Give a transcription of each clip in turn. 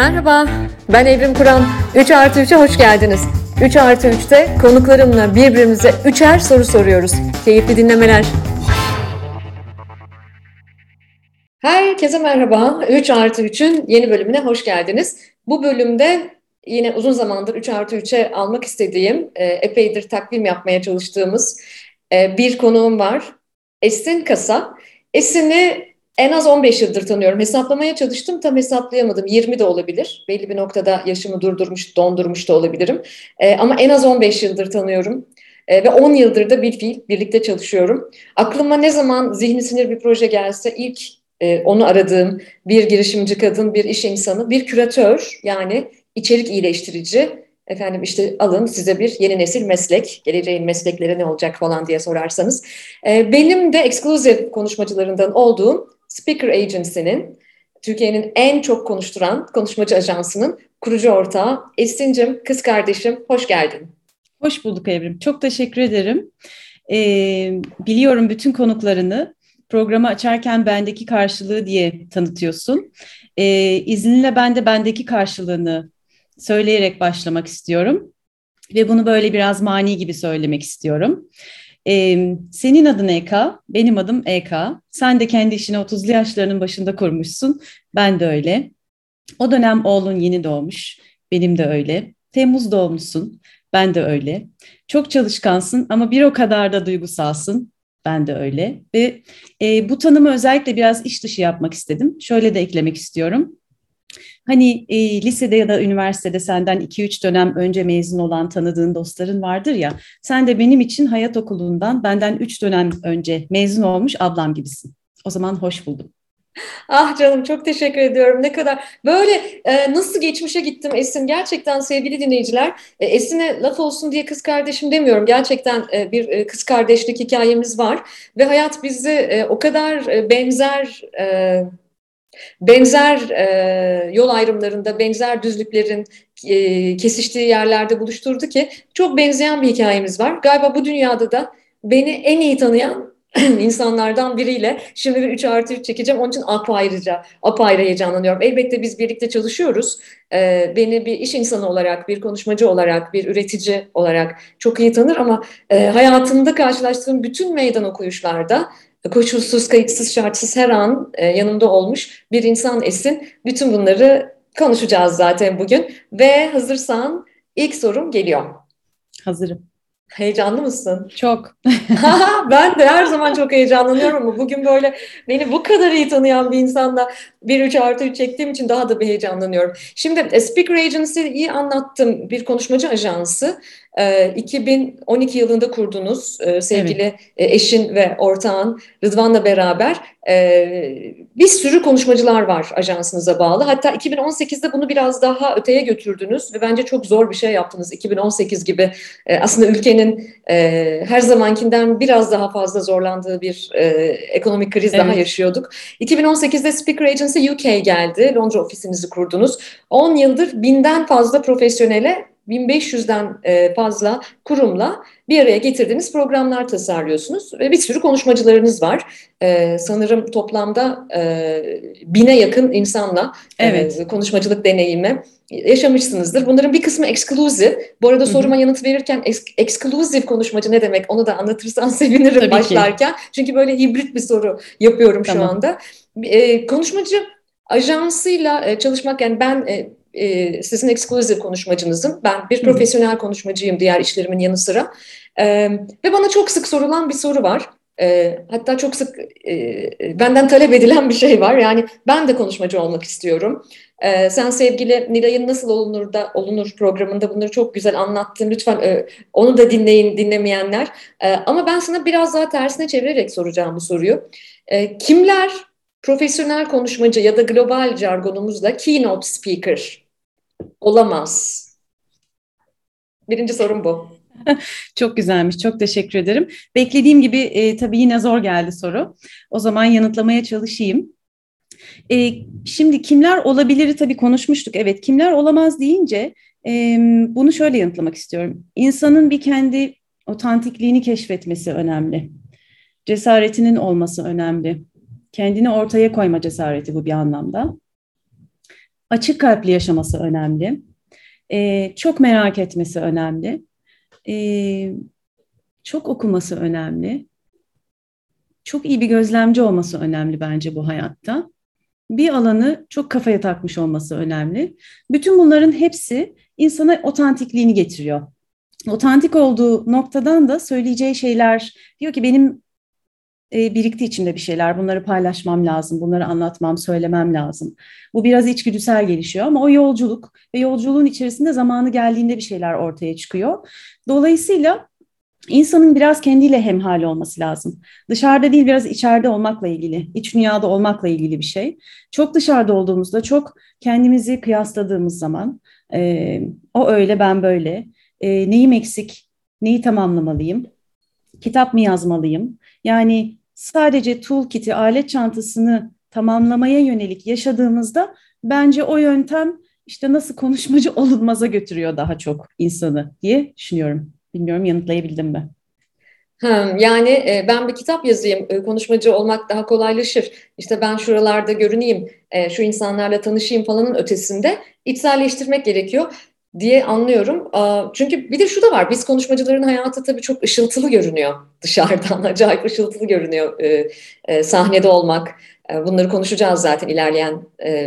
Merhaba, ben Evrim Kur'an. 3 artı 3'e hoş geldiniz. 3 artı 3'te konuklarımla birbirimize üçer soru soruyoruz. Keyifli dinlemeler. Herkese merhaba. 3 artı 3'ün yeni bölümüne hoş geldiniz. Bu bölümde yine uzun zamandır 3 artı 3'e almak istediğim, e, epeydir takvim yapmaya çalıştığımız e, bir konuğum var. Esin Kasa. Esin'i en az 15 yıldır tanıyorum. Hesaplamaya çalıştım, tam hesaplayamadım. 20 de olabilir. Belli bir noktada yaşımı durdurmuş, dondurmuş da olabilirim. E, ama en az 15 yıldır tanıyorum. E, ve 10 yıldır da bir fiil birlikte çalışıyorum. Aklıma ne zaman zihni sinir bir proje gelse ilk e, onu aradığım bir girişimci kadın, bir iş insanı, bir küratör yani içerik iyileştirici. Efendim işte alın size bir yeni nesil meslek, geleceğin meslekleri ne olacak falan diye sorarsanız. E, benim de eksklusif konuşmacılarından olduğum Speaker Agency'nin, Türkiye'nin en çok konuşturan konuşmacı ajansının kurucu ortağı Esin'cim, kız kardeşim hoş geldin. Hoş bulduk Evrim. Çok teşekkür ederim. Ee, biliyorum bütün konuklarını programı açarken bendeki karşılığı diye tanıtıyorsun. Ee, izninle ben de bendeki karşılığını söyleyerek başlamak istiyorum. Ve bunu böyle biraz mani gibi söylemek istiyorum. Ee, senin adın EK, benim adım EK. Sen de kendi işini 30'lu yaşlarının başında kurmuşsun. Ben de öyle. O dönem oğlun yeni doğmuş. Benim de öyle. Temmuz doğmuşsun. Ben de öyle. Çok çalışkansın ama bir o kadar da duygusalsın. Ben de öyle. Ve e, bu tanımı özellikle biraz iş dışı yapmak istedim. Şöyle de eklemek istiyorum. Hani e, lisede ya da üniversitede senden 2-3 dönem önce mezun olan tanıdığın dostların vardır ya. Sen de benim için hayat okulundan benden 3 dönem önce mezun olmuş ablam gibisin. O zaman hoş buldum. Ah canım çok teşekkür ediyorum. Ne kadar böyle e, nasıl geçmişe gittim Esin. Gerçekten sevgili dinleyiciler e, Esin'e laf olsun diye kız kardeşim demiyorum. Gerçekten e, bir e, kız kardeşlik hikayemiz var. Ve hayat bizi e, o kadar e, benzer... E, benzer e, yol ayrımlarında, benzer düzlüklerin e, kesiştiği yerlerde buluşturdu ki çok benzeyen bir hikayemiz var. Galiba bu dünyada da beni en iyi tanıyan insanlardan biriyle şimdi bir 3 artı 3 çekeceğim. Onun için apayrıca, apayrı heyecanlanıyorum. Elbette biz birlikte çalışıyoruz. Ee, beni bir iş insanı olarak, bir konuşmacı olarak, bir üretici olarak çok iyi tanır ama e, hayatımda karşılaştığım bütün meydan okuyuşlarda koşulsuz, kayıtsız, şartsız her an e, yanımda olmuş bir insan Esin. Bütün bunları konuşacağız zaten bugün. Ve hazırsan ilk sorum geliyor. Hazırım. Heyecanlı mısın? Çok. ben de her zaman çok heyecanlanıyorum ama bugün böyle beni bu kadar iyi tanıyan bir insanla bir 3 artı 3 çektiğim için daha da bir heyecanlanıyorum. Şimdi e, Speaker Agency'yi anlattım. Bir konuşmacı ajansı. 2012 ee, yılında kurdunuz e, sevgili evet. E, eşin ve ortağın Rıdvan'la beraber e, bir sürü konuşmacılar var ajansınıza bağlı. Hatta 2018'de bunu biraz daha öteye götürdünüz ve bence çok zor bir şey yaptınız 2018 gibi. Aslında ülkenin her zamankinden biraz daha fazla zorlandığı bir ekonomik kriz evet. daha yaşıyorduk. 2018'de Speaker Agency UK geldi. Londra ofisinizi kurdunuz. 10 yıldır binden fazla profesyonele 1500'den e, fazla kurumla bir araya getirdiğiniz programlar tasarlıyorsunuz ve bir sürü konuşmacılarınız var. Ee, sanırım toplamda e, bine yakın insanla e, evet. e, konuşmacılık deneyimi yaşamışsınızdır. Bunların bir kısmı exclusive. Bu arada soruma yanıt verirken exclusive konuşmacı ne demek onu da anlatırsan sevinirim Tabii başlarken. Ki. Çünkü böyle hibrit bir soru yapıyorum tamam. şu anda. E, konuşmacı ajansıyla e, çalışmak yani ben e, e, sizin ekskluziv konuşmacınızım. Ben bir profesyonel konuşmacıyım diğer işlerimin yanı sıra. E, ve bana çok sık sorulan bir soru var. E, hatta çok sık e, benden talep edilen bir şey var. Yani ben de konuşmacı olmak istiyorum. E, sen sevgili Nilay'ın Nasıl Olunur da Olunur programında bunları çok güzel anlattın. Lütfen e, onu da dinleyin dinlemeyenler. E, ama ben sana biraz daha tersine çevirerek soracağım bu soruyu. E, kimler profesyonel konuşmacı ya da global jargonumuzla keynote speaker olamaz? Birinci sorum bu. çok güzelmiş, çok teşekkür ederim. Beklediğim gibi e, tabii yine zor geldi soru. O zaman yanıtlamaya çalışayım. E, şimdi kimler olabilir tabii konuşmuştuk. Evet, kimler olamaz deyince e, bunu şöyle yanıtlamak istiyorum. İnsanın bir kendi otantikliğini keşfetmesi önemli. Cesaretinin olması önemli kendini ortaya koyma cesareti bu bir anlamda. açık kalpli yaşaması önemli. E, çok merak etmesi önemli. E, çok okuması önemli. Çok iyi bir gözlemci olması önemli bence bu hayatta. Bir alanı çok kafaya takmış olması önemli. Bütün bunların hepsi insana otantikliğini getiriyor. Otantik olduğu noktadan da söyleyeceği şeyler diyor ki benim e, birikti içimde bir şeyler. Bunları paylaşmam lazım, bunları anlatmam, söylemem lazım. Bu biraz içgüdüsel gelişiyor ama o yolculuk ve yolculuğun içerisinde zamanı geldiğinde bir şeyler ortaya çıkıyor. Dolayısıyla insanın biraz kendiyle hemhal olması lazım. Dışarıda değil biraz içeride olmakla ilgili, iç dünyada olmakla ilgili bir şey. Çok dışarıda olduğumuzda, çok kendimizi kıyasladığımız zaman e, o öyle ben böyle, e, neyim eksik, neyi tamamlamalıyım, kitap mı yazmalıyım? Yani sadece toolkit'i, alet çantasını tamamlamaya yönelik yaşadığımızda bence o yöntem işte nasıl konuşmacı olunmaza götürüyor daha çok insanı diye düşünüyorum. Bilmiyorum yanıtlayabildim mi? yani e, ben bir kitap yazayım, e, konuşmacı olmak daha kolaylaşır. İşte ben şuralarda görüneyim, e, şu insanlarla tanışayım falanın ötesinde içselleştirmek gerekiyor diye anlıyorum. Çünkü bir de şu da var, biz konuşmacıların hayatı tabii çok ışıltılı görünüyor dışarıdan, acayip ışıltılı görünüyor sahnede olmak. Bunları konuşacağız zaten ilerleyen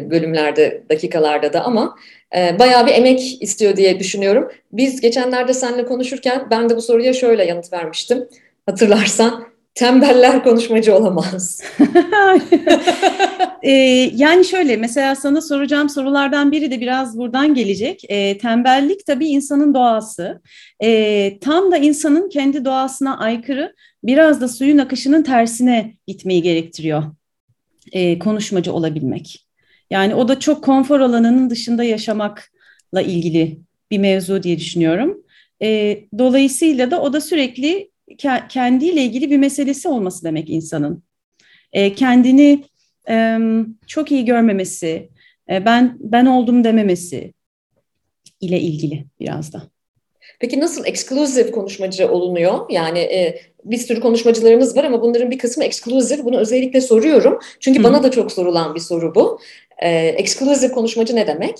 bölümlerde, dakikalarda da ama bayağı bir emek istiyor diye düşünüyorum. Biz geçenlerde seninle konuşurken ben de bu soruya şöyle yanıt vermiştim. Hatırlarsan tembeller konuşmacı olamaz. ee, yani şöyle mesela sana soracağım sorulardan biri de biraz buradan gelecek. Ee, tembellik tabii insanın doğası. Ee, tam da insanın kendi doğasına aykırı biraz da suyun akışının tersine gitmeyi gerektiriyor. Ee, konuşmacı olabilmek. Yani o da çok konfor alanının dışında yaşamakla ilgili bir mevzu diye düşünüyorum. E, dolayısıyla da o da sürekli kendiyle ilgili bir meselesi olması demek insanın. E, kendini e, çok iyi görmemesi, e, ben ben oldum dememesi ile ilgili biraz da. Peki nasıl exclusive konuşmacı olunuyor? Yani e, bir sürü konuşmacılarımız var ama bunların bir kısmı exclusive. Bunu özellikle soruyorum. Çünkü Hı. bana da çok sorulan bir soru bu. E, exclusive konuşmacı ne demek?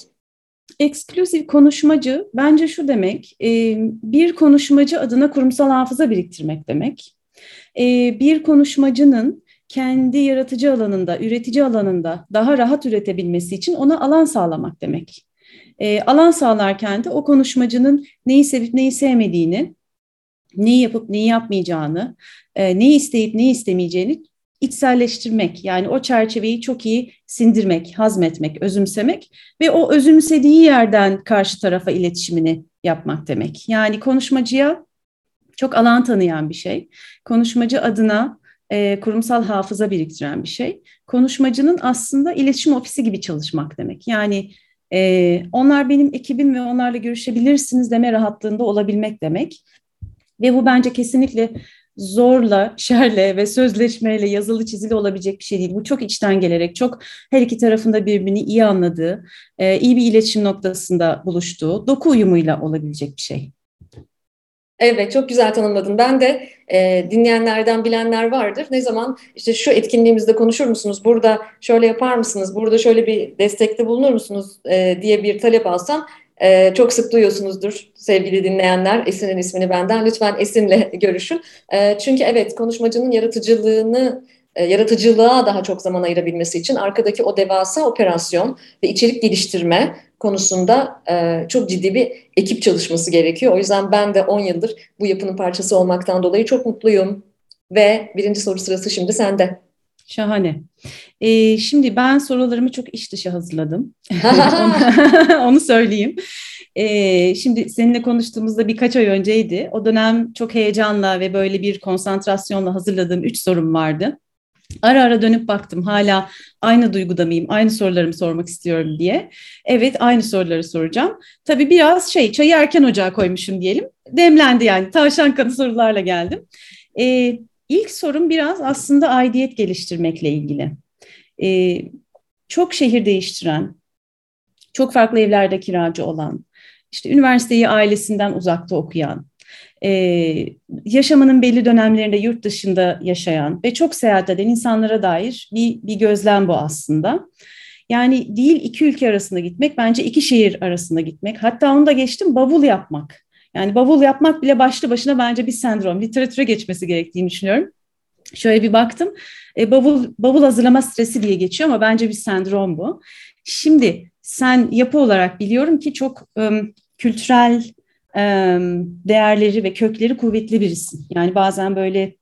Eksklusif konuşmacı bence şu demek, e, bir konuşmacı adına kurumsal hafıza biriktirmek demek. E, bir konuşmacının kendi yaratıcı alanında, üretici alanında daha rahat üretebilmesi için ona alan sağlamak demek. E, alan sağlarken de o konuşmacının neyi sevip neyi sevmediğini, neyi yapıp neyi yapmayacağını, neyi isteyip neyi istemeyeceğini içselleştirmek yani o çerçeveyi çok iyi sindirmek, hazmetmek, özümsemek ve o özümsediği yerden karşı tarafa iletişimini yapmak demek. Yani konuşmacıya çok alan tanıyan bir şey. Konuşmacı adına e, kurumsal hafıza biriktiren bir şey. Konuşmacının aslında iletişim ofisi gibi çalışmak demek. Yani e, onlar benim ekibim ve onlarla görüşebilirsiniz deme rahatlığında olabilmek demek. Ve bu bence kesinlikle zorla, şerle ve sözleşmeyle yazılı çizili olabilecek bir şey değil. Bu çok içten gelerek, çok her iki tarafında birbirini iyi anladığı, e, iyi bir iletişim noktasında buluştuğu, doku uyumuyla olabilecek bir şey. Evet çok güzel tanımladın. Ben de e, dinleyenlerden bilenler vardır. Ne zaman işte şu etkinliğimizde konuşur musunuz? Burada şöyle yapar mısınız? Burada şöyle bir destekte bulunur musunuz? E, diye bir talep alsam ee, çok sık duyuyorsunuzdur sevgili dinleyenler. Esin'in ismini benden. Lütfen Esin'le görüşün. Ee, çünkü evet konuşmacının yaratıcılığını e, yaratıcılığa daha çok zaman ayırabilmesi için arkadaki o devasa operasyon ve içerik geliştirme konusunda e, çok ciddi bir ekip çalışması gerekiyor. O yüzden ben de 10 yıldır bu yapının parçası olmaktan dolayı çok mutluyum. Ve birinci soru sırası şimdi sende. Şahane. Ee, şimdi ben sorularımı çok iş dışı hazırladım. onu, söyleyeyim. Ee, şimdi seninle konuştuğumuzda birkaç ay önceydi. O dönem çok heyecanla ve böyle bir konsantrasyonla hazırladığım üç sorum vardı. Ara ara dönüp baktım hala aynı duyguda mıyım, aynı sorularımı sormak istiyorum diye. Evet aynı soruları soracağım. Tabii biraz şey çayı erken ocağa koymuşum diyelim. Demlendi yani tavşan kanı sorularla geldim. Ee, İlk sorum biraz aslında aidiyet geliştirmekle ilgili. Ee, çok şehir değiştiren, çok farklı evlerde kiracı olan, işte üniversiteyi ailesinden uzakta okuyan, e, yaşamının belli dönemlerinde yurt dışında yaşayan ve çok seyahat eden insanlara dair bir, bir gözlem bu aslında. Yani değil iki ülke arasında gitmek, bence iki şehir arasında gitmek. Hatta onu da geçtim bavul yapmak. Yani bavul yapmak bile başlı başına bence bir sendrom. Literatüre geçmesi gerektiğini düşünüyorum. Şöyle bir baktım. E, bavul bavul hazırlama stresi diye geçiyor ama bence bir sendrom bu. Şimdi sen yapı olarak biliyorum ki çok um, kültürel değerleri ve kökleri kuvvetli birisin. Yani bazen böyle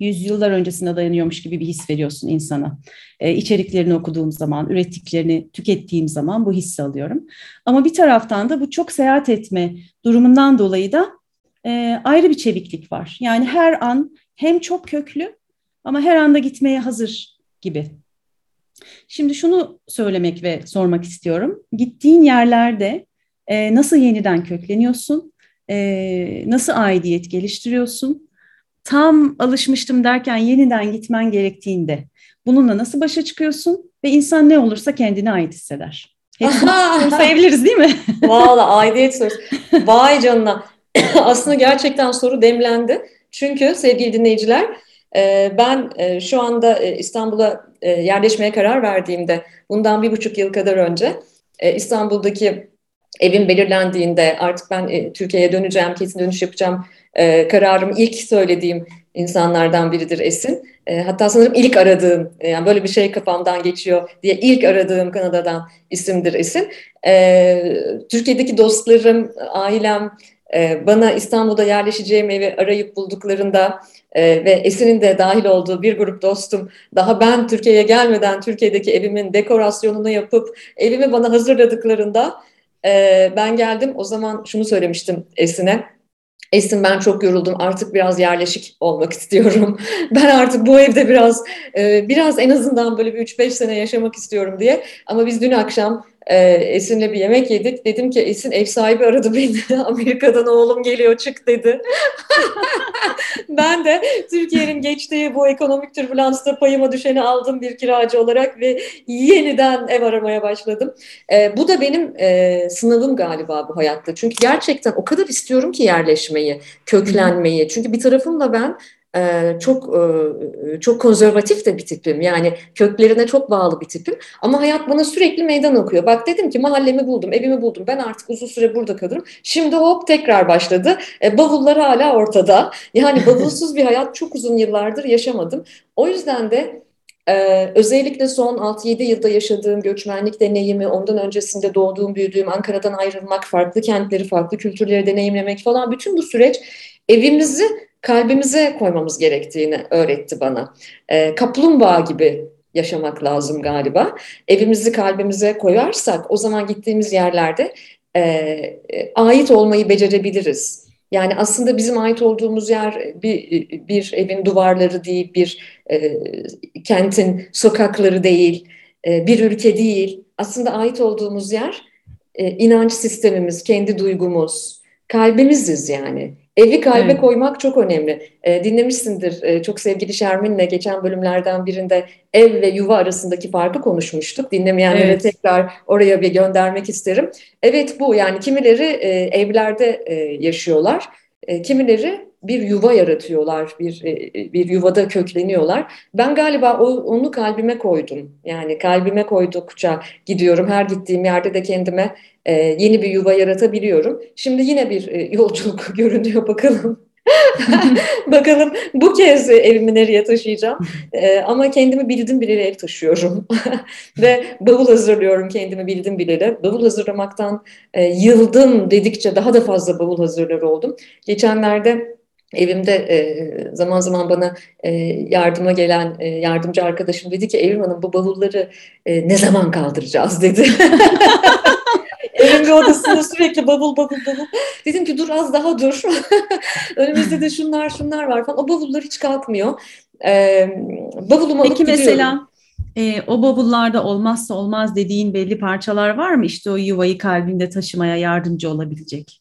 yüzyıllar öncesine dayanıyormuş gibi bir his veriyorsun insana. E, içeriklerini okuduğum zaman, ürettiklerini tükettiğim zaman bu hissi alıyorum. Ama bir taraftan da bu çok seyahat etme durumundan dolayı da e, ayrı bir çeviklik var. Yani her an hem çok köklü ama her anda gitmeye hazır gibi. Şimdi şunu söylemek ve sormak istiyorum. Gittiğin yerlerde e, nasıl yeniden kökleniyorsun? E, nasıl aidiyet geliştiriyorsun? Tam alışmıştım derken yeniden gitmen gerektiğinde bununla nasıl başa çıkıyorsun? Ve insan ne olursa kendine ait hisseder. Hepsini sayabiliriz değil mi? Valla aidiyet sorusu. Vay canına. Aslında gerçekten soru demlendi. Çünkü sevgili dinleyiciler e, ben e, şu anda e, İstanbul'a yerleşmeye karar verdiğimde bundan bir buçuk yıl kadar önce İstanbul'daki evim belirlendiğinde artık ben Türkiye'ye döneceğim, kesin dönüş yapacağım kararımı ilk söylediğim insanlardan biridir Esin. hatta sanırım ilk aradığım, yani böyle bir şey kafamdan geçiyor diye ilk aradığım Kanada'dan isimdir Esin. Türkiye'deki dostlarım, ailem, ee, bana İstanbul'da yerleşeceğim evi arayıp bulduklarında e, ve Esin'in de dahil olduğu bir grup dostum daha ben Türkiye'ye gelmeden Türkiye'deki evimin dekorasyonunu yapıp evimi bana hazırladıklarında e, ben geldim o zaman şunu söylemiştim Esin'e. Esin ben çok yoruldum artık biraz yerleşik olmak istiyorum. Ben artık bu evde biraz e, biraz en azından böyle bir 3-5 sene yaşamak istiyorum diye. Ama biz dün akşam e, Esin'le bir yemek yedik. Dedim ki Esin ev sahibi aradı beni. Amerika'dan oğlum geliyor çık dedi. ben de Türkiye'nin geçtiği bu ekonomik türbülansta payıma düşeni aldım bir kiracı olarak ve yeniden ev aramaya başladım. E, bu da benim e, sınavım galiba bu hayatta. Çünkü gerçekten o kadar istiyorum ki yerleşmeyi, köklenmeyi. Çünkü bir tarafımla ben çok çok konservatif de bir tipim. Yani köklerine çok bağlı bir tipim. Ama hayat bana sürekli meydan okuyor. Bak dedim ki mahallemi buldum, evimi buldum. Ben artık uzun süre burada kalırım. Şimdi hop tekrar başladı. E, bavullar hala ortada. Yani bavulsuz bir hayat çok uzun yıllardır yaşamadım. O yüzden de ee, özellikle son 6-7 yılda yaşadığım göçmenlik deneyimi, ondan öncesinde doğduğum, büyüdüğüm Ankara'dan ayrılmak, farklı kentleri, farklı kültürleri deneyimlemek falan bütün bu süreç evimizi kalbimize koymamız gerektiğini öğretti bana. E, kaplumbağa gibi yaşamak lazım galiba. Evimizi kalbimize koyarsak o zaman gittiğimiz yerlerde e, e, ait olmayı becerebiliriz. Yani aslında bizim ait olduğumuz yer bir, bir evin duvarları değil, bir e, kentin sokakları değil, e, bir ülke değil. Aslında ait olduğumuz yer e, inanç sistemimiz, kendi duygumuz, kalbimiziz yani. Evi kalbe evet. koymak çok önemli. E, dinlemişsindir e, çok sevgili Şermin'le geçen bölümlerden birinde ev ve yuva arasındaki farkı konuşmuştuk. Dinlemeyenlere evet. tekrar oraya bir göndermek isterim. Evet bu yani kimileri e, evlerde e, yaşıyorlar, e, kimileri bir yuva yaratıyorlar, bir e, bir yuvada kökleniyorlar. Ben galiba onu kalbime koydum. Yani kalbime koydukça gidiyorum. Her gittiğim yerde de kendime e, yeni bir yuva yaratabiliyorum. Şimdi yine bir e, yolculuk görünüyor bakalım. Bakalım bu kez evimi nereye taşıyacağım. Ama kendimi bildim bileli ev taşıyorum. Ve bavul hazırlıyorum kendimi bildim bileli. Bavul hazırlamaktan e, yıldım dedikçe daha da fazla bavul hazırlar oldum. Geçenlerde Evimde e, zaman zaman bana e, yardıma gelen e, yardımcı arkadaşım dedi ki Evrim Hanım bu bavulları e, ne zaman kaldıracağız dedi. Evin bir odasında sürekli bavul bavul bavul. Dedim ki dur az daha dur. Önümüzde de şunlar şunlar var falan. O bavullar hiç kalkmıyor. E, bavulumu Peki alıp mesela e, o bavullarda olmazsa olmaz dediğin belli parçalar var mı? İşte o yuvayı kalbinde taşımaya yardımcı olabilecek.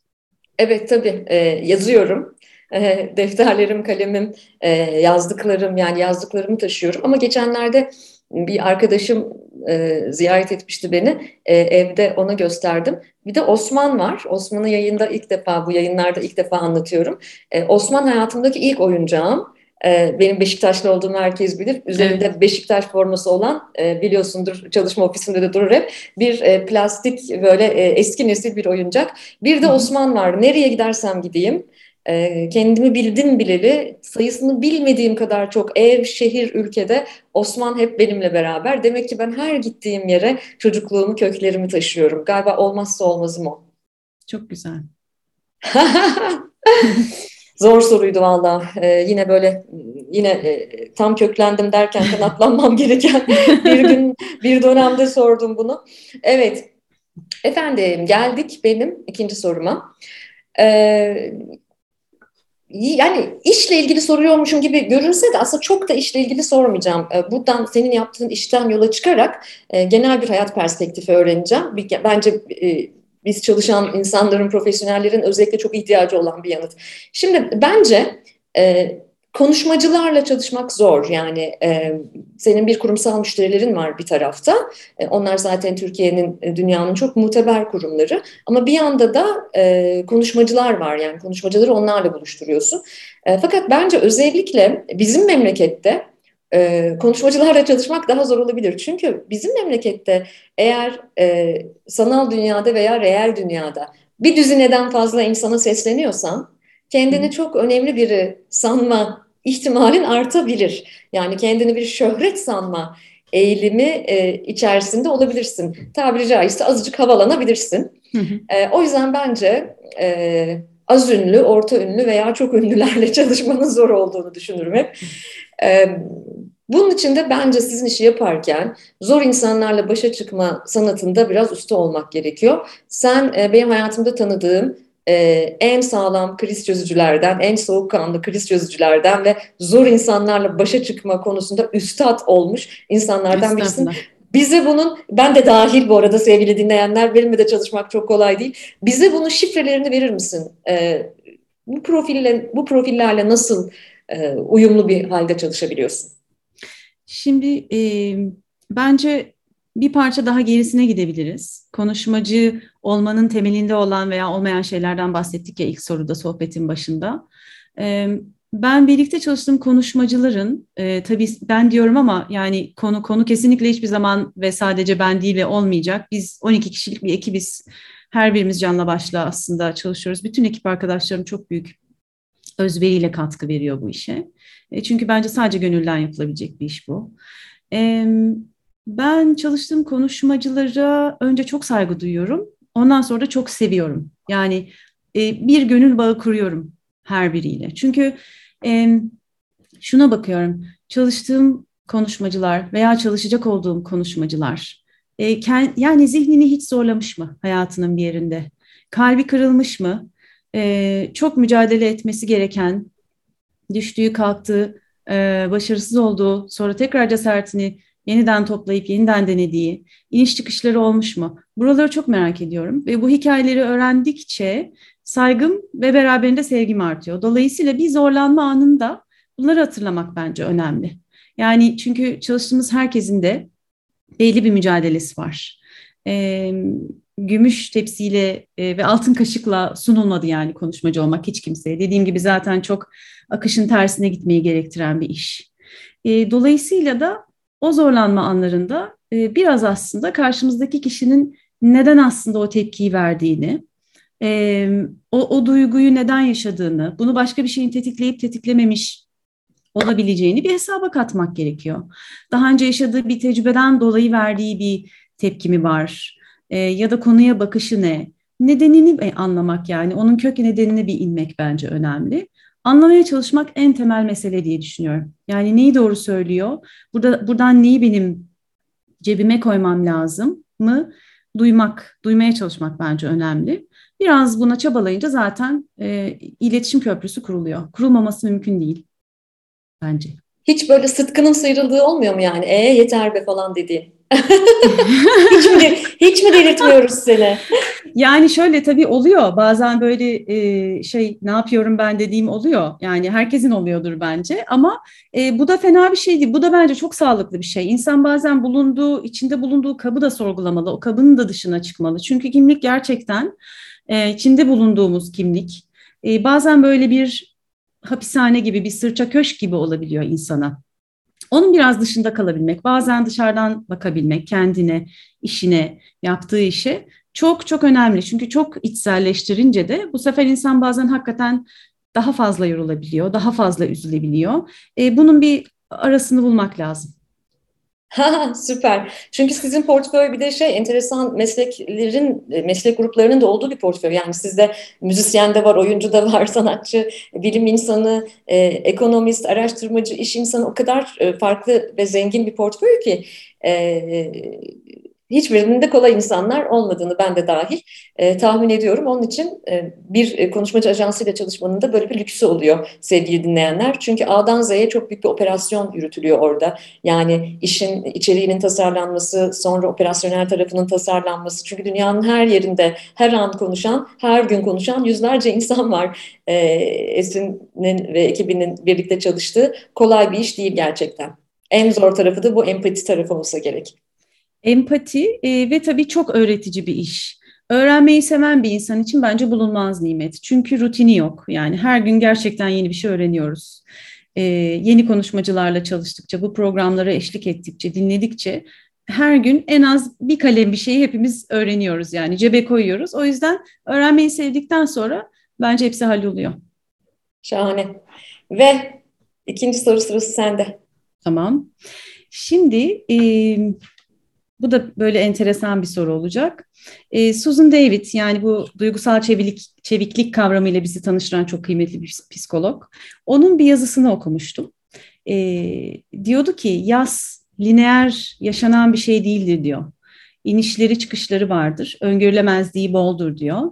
Evet tabii e, yazıyorum. E, defterlerim, kalemim, e, yazdıklarım yani yazdıklarımı taşıyorum. Ama geçenlerde bir arkadaşım e, ziyaret etmişti beni. E, evde ona gösterdim. Bir de Osman var. Osman'ı yayında ilk defa, bu yayınlarda ilk defa anlatıyorum. E, Osman hayatımdaki ilk oyuncağım. e, benim Beşiktaşlı olduğumu herkes bilir. Üzerinde evet. Beşiktaş forması olan e, biliyorsundur çalışma ofisinde de durur hep. Bir e, plastik böyle e, eski nesil bir oyuncak. Bir de Osman var. Nereye gidersem gideyim. E, kendimi bildim bileli sayısını bilmediğim kadar çok ev, şehir, ülkede Osman hep benimle beraber. Demek ki ben her gittiğim yere çocukluğumu, köklerimi taşıyorum. Galiba olmazsa olmazım o. Çok güzel. Zor soruydu valla. Ee, yine böyle yine e, tam köklendim derken kanatlanmam gereken bir gün bir dönemde sordum bunu. Evet. Efendim geldik benim ikinci soruma. Ee, yani işle ilgili soruyormuşum gibi görünse de aslında çok da işle ilgili sormayacağım. Buradan senin yaptığın işten yola çıkarak genel bir hayat perspektifi öğreneceğim. Bence biz çalışan insanların, profesyonellerin özellikle çok ihtiyacı olan bir yanıt. Şimdi bence konuşmacılarla çalışmak zor. Yani e, senin bir kurumsal müşterilerin var bir tarafta. E, onlar zaten Türkiye'nin, e, dünyanın çok muteber kurumları. Ama bir yanda da e, konuşmacılar var. Yani konuşmacıları onlarla buluşturuyorsun. E, fakat bence özellikle bizim memlekette e, konuşmacılarla çalışmak daha zor olabilir. Çünkü bizim memlekette eğer e, sanal dünyada veya reel dünyada bir düzineden fazla insana sesleniyorsan kendini çok önemli biri sanma ihtimalin artabilir. Yani kendini bir şöhret sanma eğilimi e, içerisinde olabilirsin. Tabiri caizse azıcık havalanabilirsin. E, o yüzden bence e, az ünlü, orta ünlü veya çok ünlülerle çalışmanın zor olduğunu düşünürüm hep. E, bunun için de bence sizin işi yaparken zor insanlarla başa çıkma sanatında biraz usta olmak gerekiyor. Sen e, benim hayatımda tanıdığım e, en sağlam kriz çözücülerden, en soğukkanlı kriz çözücülerden ve zor insanlarla başa çıkma konusunda üstad olmuş insanlardan birisin. Bize bunun, ben de dahil bu arada sevgili dinleyenler, benimle de çalışmak çok kolay değil. Bize bunun şifrelerini verir misin? E, bu profille, bu profillerle nasıl e, uyumlu bir halde çalışabiliyorsun? Şimdi e, bence bir parça daha gerisine gidebiliriz. Konuşmacı olmanın temelinde olan veya olmayan şeylerden bahsettik ya ilk soruda sohbetin başında. Ben birlikte çalıştığım konuşmacıların, e, tabii ben diyorum ama yani konu konu kesinlikle hiçbir zaman ve sadece ben değil ve olmayacak. Biz 12 kişilik bir ekibiz. Her birimiz canla başla aslında çalışıyoruz. Bütün ekip arkadaşlarım çok büyük özveriyle katkı veriyor bu işe. E, çünkü bence sadece gönülden yapılabilecek bir iş bu. Ben çalıştığım konuşmacılara önce çok saygı duyuyorum. Ondan sonra da çok seviyorum. Yani e, bir gönül bağı kuruyorum her biriyle. Çünkü e, şuna bakıyorum. Çalıştığım konuşmacılar veya çalışacak olduğum konuşmacılar e, kend, yani zihnini hiç zorlamış mı hayatının bir yerinde? Kalbi kırılmış mı? E, çok mücadele etmesi gereken düştüğü, kalktığı, e, başarısız olduğu, sonra tekrar cesaretini yeniden toplayıp yeniden denediği, iniş çıkışları olmuş mu? Buraları çok merak ediyorum ve bu hikayeleri öğrendikçe saygım ve beraberinde sevgim artıyor. Dolayısıyla bir zorlanma anında bunları hatırlamak bence önemli. Yani çünkü çalıştığımız herkesin de belli bir mücadelesi var. Ee, gümüş tepsiyle e, ve altın kaşıkla sunulmadı yani konuşmacı olmak hiç kimseye. Dediğim gibi zaten çok akışın tersine gitmeyi gerektiren bir iş. E, dolayısıyla da o zorlanma anlarında e, biraz aslında karşımızdaki kişinin neden aslında o tepkiyi verdiğini, e, o, o duyguyu neden yaşadığını, bunu başka bir şeyin tetikleyip tetiklememiş olabileceğini bir hesaba katmak gerekiyor. Daha önce yaşadığı bir tecrübeden dolayı verdiği bir tepki mi var? E, ya da konuya bakışı ne? Nedenini anlamak yani onun kök nedenine bir inmek bence önemli anlamaya çalışmak en temel mesele diye düşünüyorum. Yani neyi doğru söylüyor? Burada buradan neyi benim cebime koymam lazım mı? Duymak, duymaya çalışmak bence önemli. Biraz buna çabalayınca zaten e, iletişim köprüsü kuruluyor. Kurulmaması mümkün değil bence. Hiç böyle sıtkının sıyrıldığı olmuyor mu yani? E yeter be falan dediğin. Hiç, mi, hiç mi delirtmiyoruz seni? Yani şöyle tabii oluyor. Bazen böyle e, şey ne yapıyorum ben dediğim oluyor. Yani herkesin oluyordur bence. Ama e, bu da fena bir şey değil. Bu da bence çok sağlıklı bir şey. İnsan bazen bulunduğu, içinde bulunduğu kabı da sorgulamalı. O kabının da dışına çıkmalı. Çünkü kimlik gerçekten e, içinde bulunduğumuz kimlik. E, bazen böyle bir hapishane gibi bir sırça köşk gibi olabiliyor insana. Onun biraz dışında kalabilmek, bazen dışarıdan bakabilmek kendine, işine, yaptığı işe çok çok önemli. Çünkü çok içselleştirince de bu sefer insan bazen hakikaten daha fazla yorulabiliyor, daha fazla üzülebiliyor. E, bunun bir arasını bulmak lazım. Süper. Çünkü sizin portföy bir de şey enteresan mesleklerin, meslek gruplarının da olduğu bir portföy. Yani sizde müzisyen de var, oyuncu da var, sanatçı, bilim insanı, e, ekonomist, araştırmacı, iş insanı o kadar e, farklı ve zengin bir portföy ki e, hiçbirinin de kolay insanlar olmadığını ben de dahil e, tahmin ediyorum. Onun için e, bir konuşmacı ajansıyla çalışmanın da böyle bir lüksü oluyor sevgili dinleyenler. Çünkü A'dan Z'ye çok büyük bir operasyon yürütülüyor orada. Yani işin içeriğinin tasarlanması, sonra operasyonel tarafının tasarlanması. Çünkü dünyanın her yerinde her an konuşan, her gün konuşan yüzlerce insan var. E, Esin'in ve ekibinin birlikte çalıştığı kolay bir iş değil gerçekten. En zor tarafı da bu empati tarafı olsa gerek. Empati e, ve tabii çok öğretici bir iş. Öğrenmeyi seven bir insan için bence bulunmaz nimet. Çünkü rutini yok. Yani her gün gerçekten yeni bir şey öğreniyoruz. Ee, yeni konuşmacılarla çalıştıkça, bu programlara eşlik ettikçe, dinledikçe her gün en az bir kalem bir şeyi hepimiz öğreniyoruz. Yani cebe koyuyoruz. O yüzden öğrenmeyi sevdikten sonra bence hepsi halloluyor. Şahane. Ve ikinci soru sırası sende. Tamam. Şimdi e, bu da böyle enteresan bir soru olacak. E, Susan David yani bu duygusal çeviklik, çeviklik kavramıyla bizi tanıştıran çok kıymetli bir psikolog. Onun bir yazısını okumuştum. E, diyordu ki yaz lineer yaşanan bir şey değildir diyor. İnişleri çıkışları vardır. Öngörülemezliği boldur diyor.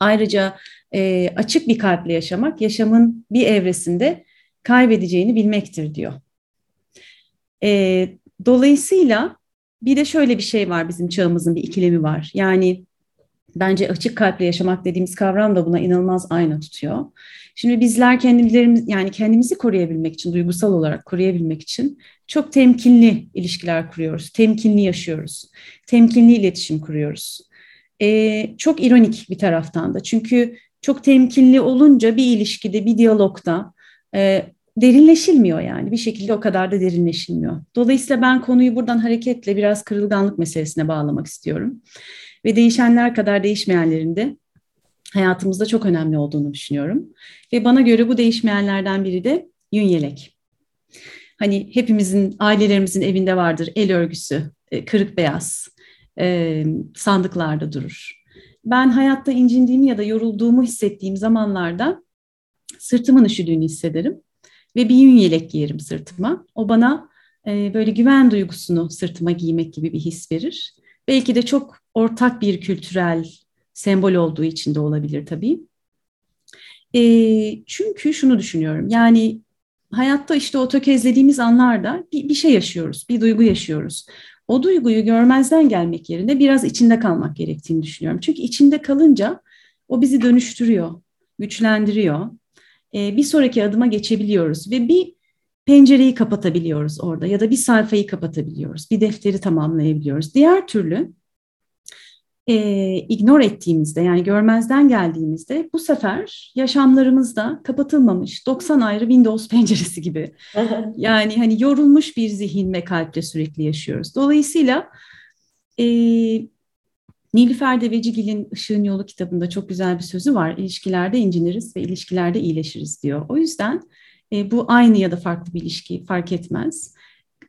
Ayrıca e, açık bir kalple yaşamak yaşamın bir evresinde kaybedeceğini bilmektir diyor. E, dolayısıyla bir de şöyle bir şey var bizim çağımızın bir ikilemi var. Yani bence açık kalple yaşamak dediğimiz kavram da buna inanılmaz ayna tutuyor. Şimdi bizler kendilerimiz yani kendimizi koruyabilmek için, duygusal olarak koruyabilmek için çok temkinli ilişkiler kuruyoruz. Temkinli yaşıyoruz. Temkinli iletişim kuruyoruz. Ee, çok ironik bir taraftan da. Çünkü çok temkinli olunca bir ilişkide, bir diyalogda e, derinleşilmiyor yani bir şekilde o kadar da derinleşilmiyor. Dolayısıyla ben konuyu buradan hareketle biraz kırılganlık meselesine bağlamak istiyorum. Ve değişenler kadar değişmeyenlerin de hayatımızda çok önemli olduğunu düşünüyorum. Ve bana göre bu değişmeyenlerden biri de yün yelek. Hani hepimizin, ailelerimizin evinde vardır el örgüsü, e, kırık beyaz, e, sandıklarda durur. Ben hayatta incindiğimi ya da yorulduğumu hissettiğim zamanlarda sırtımın üşüdüğünü hissederim ve bir yün yelek giyerim sırtıma. O bana e, böyle güven duygusunu sırtıma giymek gibi bir his verir. Belki de çok ortak bir kültürel sembol olduğu için de olabilir tabii. E, çünkü şunu düşünüyorum yani hayatta işte o tökezlediğimiz anlarda bir, bir şey yaşıyoruz, bir duygu yaşıyoruz. O duyguyu görmezden gelmek yerine biraz içinde kalmak gerektiğini düşünüyorum. Çünkü içinde kalınca o bizi dönüştürüyor, güçlendiriyor e, bir sonraki adıma geçebiliyoruz ve bir pencereyi kapatabiliyoruz orada ya da bir sayfayı kapatabiliyoruz, bir defteri tamamlayabiliyoruz. Diğer türlü e, ignore ettiğimizde yani görmezden geldiğimizde bu sefer yaşamlarımızda kapatılmamış 90 ayrı Windows penceresi gibi. yani hani yorulmuş bir zihin ve kalple sürekli yaşıyoruz. Dolayısıyla e, Nilüfer Devecigil'in Işığın Yolu kitabında çok güzel bir sözü var. İlişkilerde inciniriz ve ilişkilerde iyileşiriz diyor. O yüzden e, bu aynı ya da farklı bir ilişki fark etmez.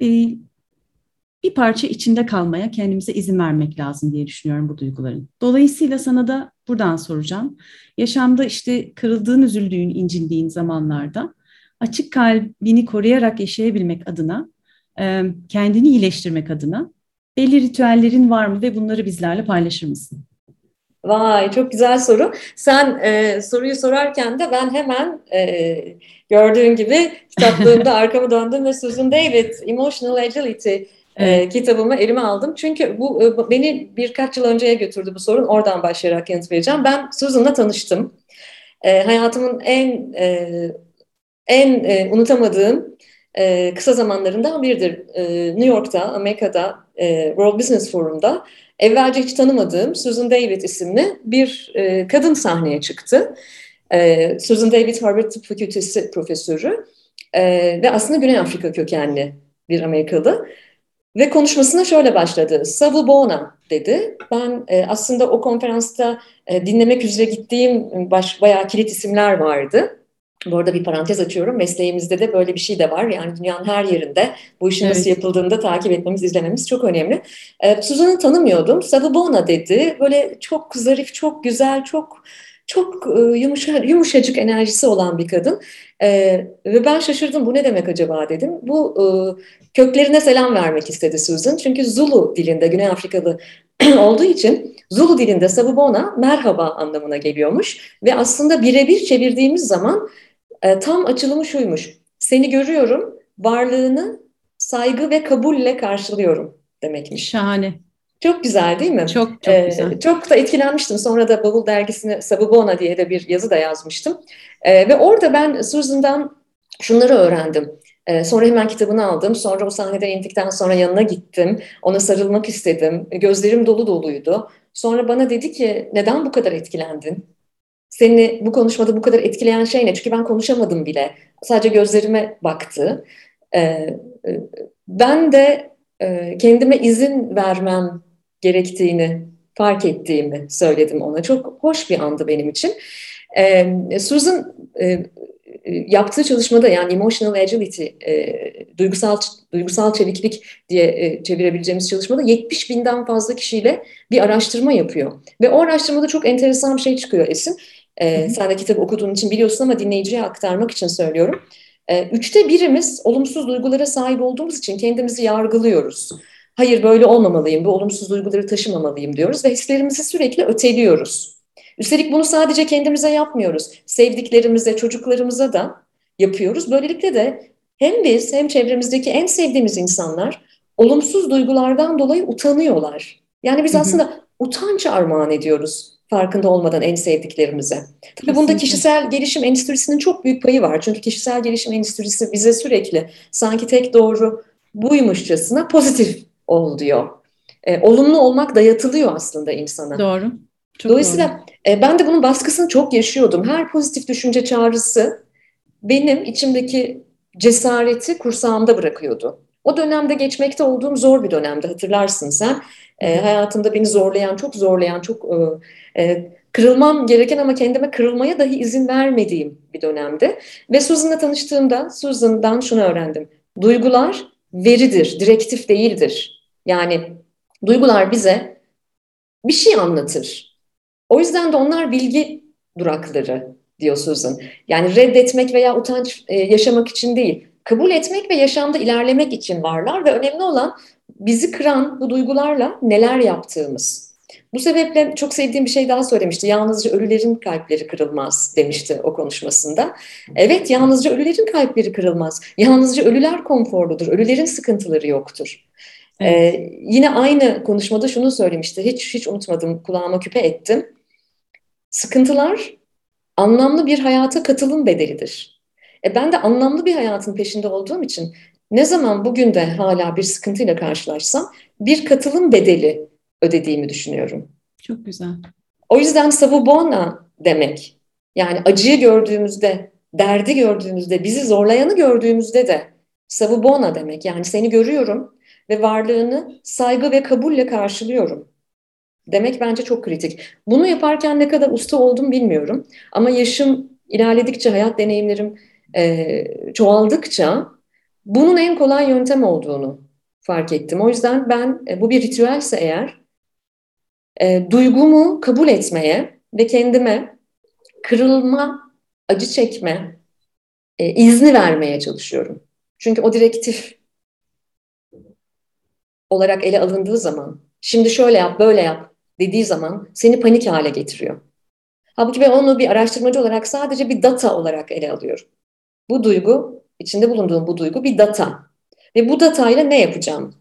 E, bir parça içinde kalmaya kendimize izin vermek lazım diye düşünüyorum bu duyguların. Dolayısıyla sana da buradan soracağım. Yaşamda işte kırıldığın, üzüldüğün, incindiğin zamanlarda açık kalbini koruyarak yaşayabilmek adına, e, kendini iyileştirmek adına belli ritüellerin var mı ve bunları bizlerle paylaşır mısın? Vay çok güzel soru. Sen e, soruyu sorarken de ben hemen e, gördüğün gibi kitaplığımda arkamı döndüm ve Susan David Emotional Agility e, kitabımı elime aldım. Çünkü bu e, beni birkaç yıl önceye götürdü bu sorun. Oradan başlayarak yanıt vereceğim. Ben Susan'la tanıştım. E, hayatımın en e, en e, unutamadığım e, kısa zamanlarından biridir. E, New York'ta, Amerika'da, e, World Business Forum'da evvelce hiç tanımadığım Susan David isimli bir e, kadın sahneye çıktı. E, Susan David Harvard Tıp Fakültesi profesörü e, ve aslında Güney Afrika kökenli bir Amerikalı. Ve konuşmasına şöyle başladı. Savubona dedi. Ben e, aslında o konferansta e, dinlemek üzere gittiğim baş, bayağı kilit isimler vardı. Bu arada bir parantez açıyorum. Mesleğimizde de böyle bir şey de var. Yani dünyanın her yerinde bu işin evet. nasıl yapıldığını da takip etmemiz, izlememiz çok önemli. Ee, Suzan'ı tanımıyordum. Savubona dedi. Böyle çok zarif, çok güzel, çok çok e, yumuşa, yumuşacık enerjisi olan bir kadın. Ee, ve ben şaşırdım. Bu ne demek acaba dedim. Bu e, köklerine selam vermek istedi Susan. Çünkü Zulu dilinde, Güney Afrikalı olduğu için Zulu dilinde Savubona merhaba anlamına geliyormuş. Ve aslında birebir çevirdiğimiz zaman e, tam açılımı şuymuş. Seni görüyorum, varlığını saygı ve kabulle karşılıyorum demekmiş. Şahane. Çok güzel değil mi? Çok çok ee, güzel. Çok da etkilenmiştim. Sonra da Bavul dergisine Sabubona diye de bir yazı da yazmıştım. Ee, ve orada ben Susan'dan şunları öğrendim. Ee, sonra hemen kitabını aldım. Sonra o sahnede indikten sonra yanına gittim. Ona sarılmak istedim. Gözlerim dolu doluydu. Sonra bana dedi ki neden bu kadar etkilendin? Seni bu konuşmada bu kadar etkileyen şey ne? Çünkü ben konuşamadım bile. Sadece gözlerime baktı. Ee, e, ben de e, kendime izin vermem gerektiğini fark ettiğimi söyledim ona. Çok hoş bir andı benim için. Ee, Susan e, yaptığı çalışmada yani emotional agility, duygusal duygusal çeviklik diye çevirebileceğimiz çalışmada 70 binden fazla kişiyle bir araştırma yapıyor. Ve o araştırmada çok enteresan bir şey çıkıyor Esin. E, sen de kitap okuduğun için biliyorsun ama dinleyiciye aktarmak için söylüyorum. E, üçte birimiz olumsuz duygulara sahip olduğumuz için kendimizi yargılıyoruz. Hayır böyle olmamalıyım, bu olumsuz duyguları taşımamalıyım diyoruz ve hislerimizi sürekli öteliyoruz. Üstelik bunu sadece kendimize yapmıyoruz. Sevdiklerimize, çocuklarımıza da yapıyoruz. Böylelikle de hem biz hem çevremizdeki en sevdiğimiz insanlar olumsuz duygulardan dolayı utanıyorlar. Yani biz aslında utanç armağan ediyoruz farkında olmadan en sevdiklerimize. Tabii bunda kişisel gelişim endüstrisinin çok büyük payı var. Çünkü kişisel gelişim endüstrisi bize sürekli sanki tek doğru buymuşçasına pozitif ol diyor. E, olumlu olmak dayatılıyor aslında insana. Doğru. Çok Dolayısıyla doğru. E, ben de bunun baskısını çok yaşıyordum. Her pozitif düşünce çağrısı benim içimdeki cesareti kursağımda bırakıyordu. O dönemde geçmekte olduğum zor bir dönemde hatırlarsın sen. E, hayatımda beni zorlayan, çok zorlayan, çok e, kırılmam gereken ama kendime kırılmaya dahi izin vermediğim bir dönemde. Ve Susan'la tanıştığımda Susan'dan şunu öğrendim. Duygular veridir, direktif değildir. Yani duygular bize bir şey anlatır. O yüzden de onlar bilgi durakları diyor Susan. Yani reddetmek veya utanç e, yaşamak için değil, kabul etmek ve yaşamda ilerlemek için varlar ve önemli olan bizi kıran bu duygularla neler yaptığımız. Bu sebeple çok sevdiğim bir şey daha söylemişti. Yalnızca ölülerin kalpleri kırılmaz demişti o konuşmasında. Evet yalnızca ölülerin kalpleri kırılmaz. Yalnızca ölüler konforludur. Ölülerin sıkıntıları yoktur. Evet. Ee, yine aynı konuşmada şunu söylemişti. Hiç hiç unutmadım. Kulağıma küpe ettim. Sıkıntılar anlamlı bir hayata katılım bedelidir. E ben de anlamlı bir hayatın peşinde olduğum için ne zaman bugün de hala bir sıkıntıyla karşılaşsam bir katılım bedeli ödediğimi düşünüyorum. Çok güzel. O yüzden savubona demek. Yani acıyı gördüğümüzde, derdi gördüğümüzde, bizi zorlayanı gördüğümüzde de savubona demek. Yani seni görüyorum ve varlığını saygı ve kabulle karşılıyorum. Demek bence çok kritik. Bunu yaparken ne kadar usta oldum bilmiyorum. Ama yaşım ilerledikçe, hayat deneyimlerim e, çoğaldıkça bunun en kolay yöntem olduğunu fark ettim. O yüzden ben e, bu bir ritüelse eğer e, duygumu kabul etmeye ve kendime kırılma, acı çekme e, izni vermeye çalışıyorum. Çünkü o direktif olarak ele alındığı zaman, şimdi şöyle yap, böyle yap dediği zaman seni panik hale getiriyor. Halbuki ben onu bir araştırmacı olarak sadece bir data olarak ele alıyorum. Bu duygu, içinde bulunduğum bu duygu bir data. Ve bu datayla ne yapacağım?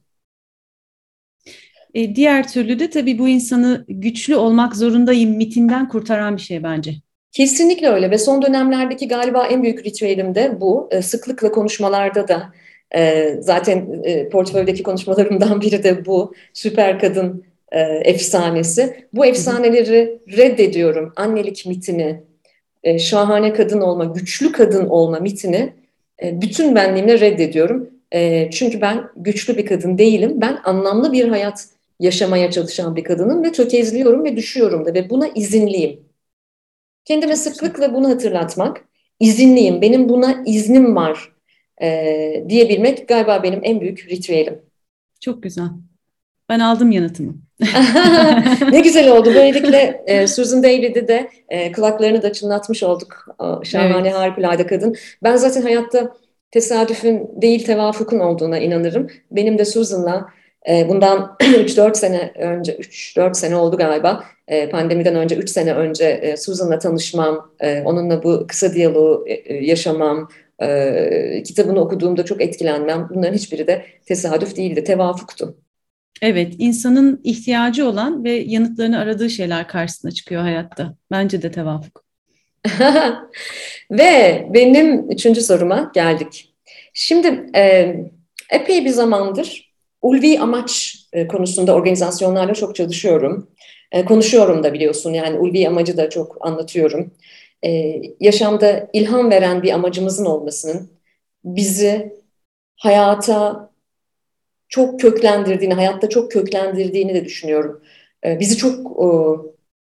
E, diğer türlü de tabii bu insanı güçlü olmak zorundayım mitinden kurtaran bir şey bence. Kesinlikle öyle ve son dönemlerdeki galiba en büyük ritüelim de bu. E, sıklıkla konuşmalarda da e, zaten e, portföydeki konuşmalarımdan biri de bu. Süper kadın e, efsanesi. Bu efsaneleri reddediyorum. Annelik mitini, e, şahane kadın olma, güçlü kadın olma mitini e, bütün benliğimle reddediyorum. E, çünkü ben güçlü bir kadın değilim. Ben anlamlı bir hayat yaşamaya çalışan bir kadınım ve tökezliyorum ve düşüyorum da ve buna izinliyim. Kendime sıklıkla bunu hatırlatmak, izinliyim, benim buna iznim var e, diyebilmek galiba benim en büyük ritüelim. Çok güzel. Ben aldım yanıtımı. ne güzel oldu. Böylelikle e, Susan David'i de e, kulaklarını da çınlatmış olduk. O, şahane, evet. harikulade kadın. Ben zaten hayatta tesadüfün değil tevafukun olduğuna inanırım. Benim de Susan'la e, bundan 3-4 sene önce, 3-4 sene oldu galiba, e, pandemiden önce 3 sene önce e, Susan'la tanışmam, e, onunla bu kısa diyaloğu e, e yaşamam, e, kitabını okuduğumda çok etkilenmem. Bunların hiçbiri de tesadüf değildi, tevafuktu. Evet, insanın ihtiyacı olan ve yanıtlarını aradığı şeyler karşısına çıkıyor hayatta. Bence de tevafuk. ve benim üçüncü soruma geldik. Şimdi e, epey bir zamandır ulvi amaç e, konusunda organizasyonlarla çok çalışıyorum. E, konuşuyorum da biliyorsun yani ulvi amacı da çok anlatıyorum. E, yaşamda ilham veren bir amacımızın olmasının bizi hayata çok köklendirdiğini, hayatta çok köklendirdiğini de düşünüyorum. E, bizi çok e,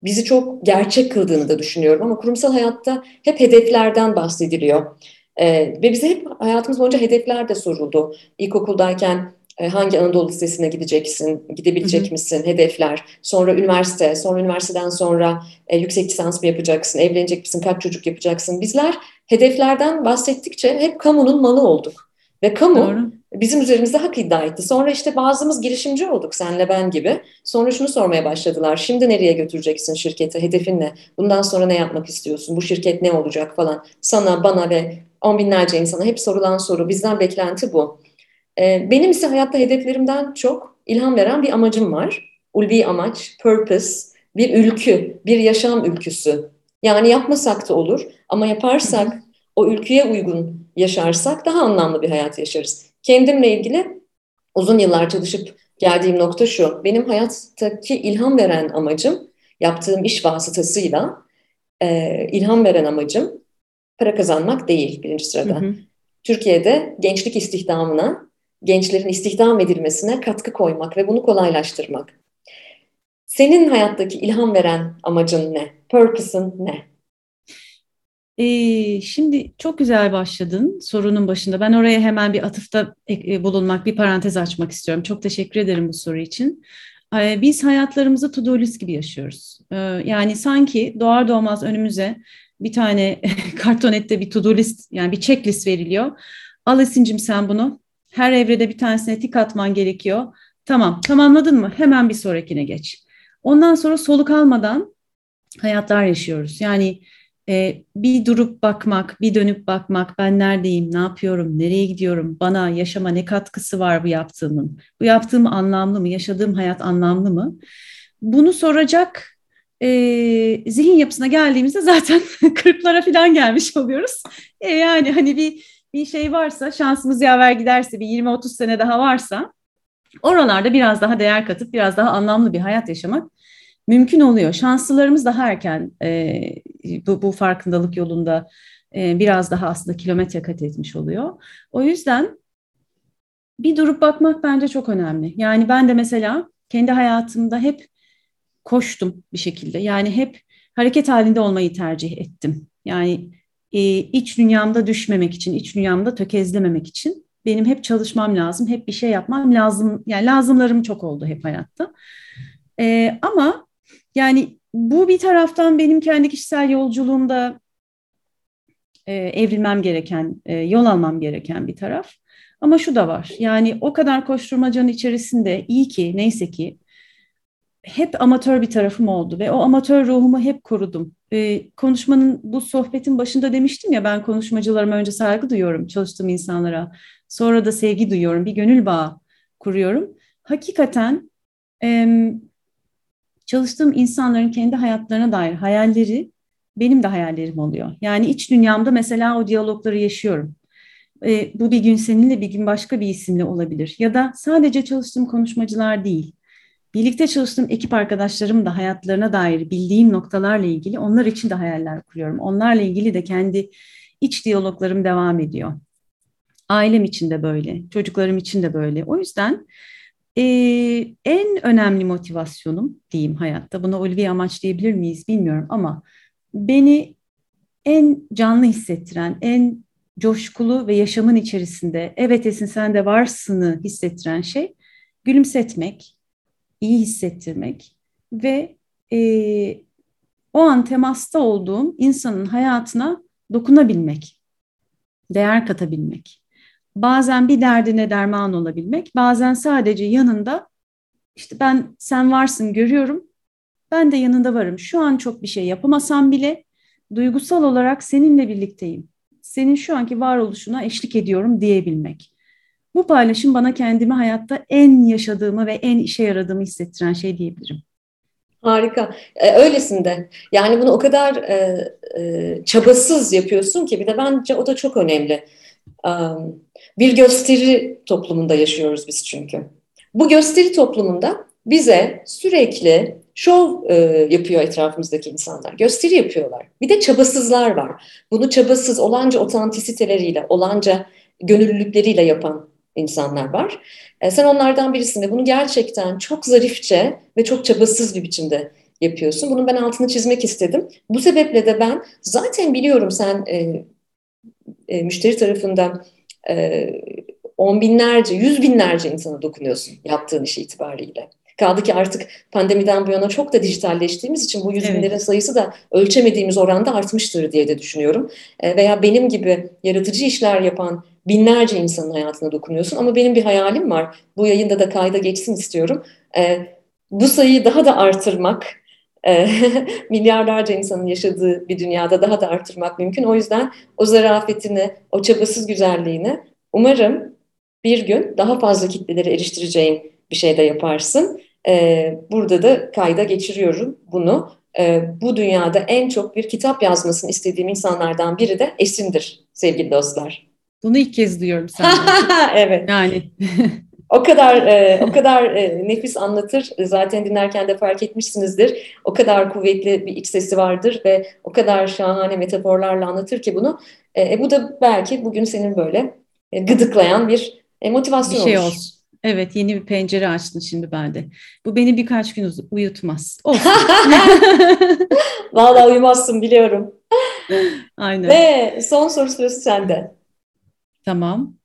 bizi çok gerçek kıldığını da düşünüyorum ama kurumsal hayatta hep hedeflerden bahsediliyor. E, ve bize hep hayatımız boyunca hedefler de soruldu. İlkokuldayken e, hangi Anadolu Lisesi'ne gideceksin, gidebilecek hı hı. misin, hedefler, sonra üniversite, sonra üniversiteden sonra e, yüksek lisans mı yapacaksın, evlenecek misin, kaç çocuk yapacaksın. Bizler hedeflerden bahsettikçe hep kamunun malı olduk. Ve kamu Doğru. Bizim üzerimizde hak iddia etti. Sonra işte bazımız girişimci olduk senle ben gibi. Sonra şunu sormaya başladılar. Şimdi nereye götüreceksin şirketi? Hedefin ne? Bundan sonra ne yapmak istiyorsun? Bu şirket ne olacak falan. Sana, bana ve on binlerce insana hep sorulan soru. Bizden beklenti bu. Ee, benim ise hayatta hedeflerimden çok ilham veren bir amacım var. Ulvi amaç, purpose, bir ülkü, bir yaşam ülküsü. Yani yapmasak da olur ama yaparsak, o ülküye uygun yaşarsak daha anlamlı bir hayat yaşarız. Kendimle ilgili uzun yıllar çalışıp geldiğim nokta şu. Benim hayattaki ilham veren amacım, yaptığım iş vasıtasıyla e, ilham veren amacım para kazanmak değil birinci sırada. Hı hı. Türkiye'de gençlik istihdamına gençlerin istihdam edilmesine katkı koymak ve bunu kolaylaştırmak. Senin hayattaki ilham veren amacın ne? Purpose'ın ne? Ee, şimdi çok güzel başladın sorunun başında. Ben oraya hemen bir atıfta e, bulunmak, bir parantez açmak istiyorum. Çok teşekkür ederim bu soru için. Ee, biz hayatlarımızı to-do list gibi yaşıyoruz. Ee, yani sanki doğar doğmaz önümüze bir tane kartonette bir to-do list, yani bir checklist veriliyor. Al Esin'cim sen bunu, her evrede bir tanesine tik atman gerekiyor. Tamam, tamamladın mı? Hemen bir sonrakine geç. Ondan sonra soluk almadan hayatlar yaşıyoruz. Yani e, bir durup bakmak, bir dönüp bakmak, ben neredeyim, ne yapıyorum, nereye gidiyorum, bana yaşama ne katkısı var bu yaptığımın, bu yaptığım anlamlı mı, yaşadığım hayat anlamlı mı? Bunu soracak e, zihin yapısına geldiğimizde zaten kırklara falan gelmiş oluyoruz. E, yani hani bir bir şey varsa şansımız yaver giderse bir 20-30 sene daha varsa oralarda biraz daha değer katıp biraz daha anlamlı bir hayat yaşamak mümkün oluyor. Şanslılarımız daha erken e, bu, bu farkındalık yolunda e, biraz daha aslında kilometre kat etmiş oluyor. O yüzden bir durup bakmak bence çok önemli. Yani ben de mesela kendi hayatımda hep koştum bir şekilde. Yani hep hareket halinde olmayı tercih ettim. Yani e, iç dünyamda düşmemek için, iç dünyamda tökezlememek için benim hep çalışmam lazım, hep bir şey yapmam lazım. Yani lazımlarım çok oldu hep hayatta. E, ama yani bu bir taraftan benim kendi kişisel yolculuğumda e, evrilmem gereken, e, yol almam gereken bir taraf. Ama şu da var. Yani o kadar koşturmacanın içerisinde iyi ki neyse ki hep amatör bir tarafım oldu ve o amatör ruhumu hep korudum. Ee, konuşmanın bu sohbetin başında demiştim ya ben konuşmacılarıma önce saygı duyuyorum çalıştığım insanlara. Sonra da sevgi duyuyorum, bir gönül bağı kuruyorum. Hakikaten e, çalıştığım insanların kendi hayatlarına dair hayalleri benim de hayallerim oluyor. Yani iç dünyamda mesela o diyalogları yaşıyorum. E, bu bir gün seninle bir gün başka bir isimle olabilir. Ya da sadece çalıştığım konuşmacılar değil birlikte çalıştığım ekip arkadaşlarım da hayatlarına dair bildiğim noktalarla ilgili onlar için de hayaller kuruyorum. Onlarla ilgili de kendi iç diyaloglarım devam ediyor. Ailem için de böyle, çocuklarım için de böyle. O yüzden e, en önemli motivasyonum diyeyim hayatta, buna ulvi amaç diyebilir miyiz bilmiyorum ama beni en canlı hissettiren, en coşkulu ve yaşamın içerisinde evet Esin sen de varsını hissettiren şey gülümsetmek, iyi hissettirmek ve e, o an temasta olduğum insanın hayatına dokunabilmek, değer katabilmek. Bazen bir derdine derman olabilmek, bazen sadece yanında işte ben sen varsın görüyorum, ben de yanında varım. Şu an çok bir şey yapamasam bile duygusal olarak seninle birlikteyim. Senin şu anki varoluşuna eşlik ediyorum diyebilmek. Bu paylaşım bana kendimi hayatta en yaşadığımı ve en işe yaradığımı hissettiren şey diyebilirim. Harika. Ee, öylesinde. Yani bunu o kadar e, e, çabasız yapıyorsun ki bir de bence o da çok önemli. Um, bir gösteri toplumunda yaşıyoruz biz çünkü. Bu gösteri toplumunda bize sürekli şov e, yapıyor etrafımızdaki insanlar. Gösteri yapıyorlar. Bir de çabasızlar var. Bunu çabasız, olanca otantisiteleriyle, olanca gönüllülükleriyle yapan insanlar var. E, sen onlardan birisin ve bunu gerçekten çok zarifçe ve çok çabasız bir biçimde yapıyorsun. Bunun ben altını çizmek istedim. Bu sebeple de ben zaten biliyorum sen e, e, müşteri tarafından e, on binlerce, yüz binlerce insana dokunuyorsun yaptığın iş itibariyle. Kaldı ki artık pandemiden bu yana çok da dijitalleştiğimiz için bu yüz evet. binlerin sayısı da ölçemediğimiz oranda artmıştır diye de düşünüyorum. E, veya benim gibi yaratıcı işler yapan binlerce insanın hayatına dokunuyorsun. Ama benim bir hayalim var. Bu yayında da kayda geçsin istiyorum. E, bu sayıyı daha da artırmak, e, milyarlarca insanın yaşadığı bir dünyada daha da artırmak mümkün. O yüzden o zarafetini, o çabasız güzelliğini umarım bir gün daha fazla kitlelere eriştireceğin bir şey de yaparsın. E, burada da kayda geçiriyorum bunu. E, bu dünyada en çok bir kitap yazmasını istediğim insanlardan biri de Esin'dir sevgili dostlar. Bunu ilk kez duyuyorum senden. evet. Yani. o kadar e, o kadar e, nefis anlatır. Zaten dinlerken de fark etmişsinizdir. O kadar kuvvetli bir iç sesi vardır ve o kadar şahane metaforlarla anlatır ki bunu. E, bu da belki bugün senin böyle e, gıdıklayan bir e, motivasyon bir şey olur. olsun. Evet yeni bir pencere açtın şimdi bende. Bu beni birkaç gün uyutmaz. Olsun. Vallahi uyumazsın biliyorum. Aynen. Ve son soru sırası sende. Tamam.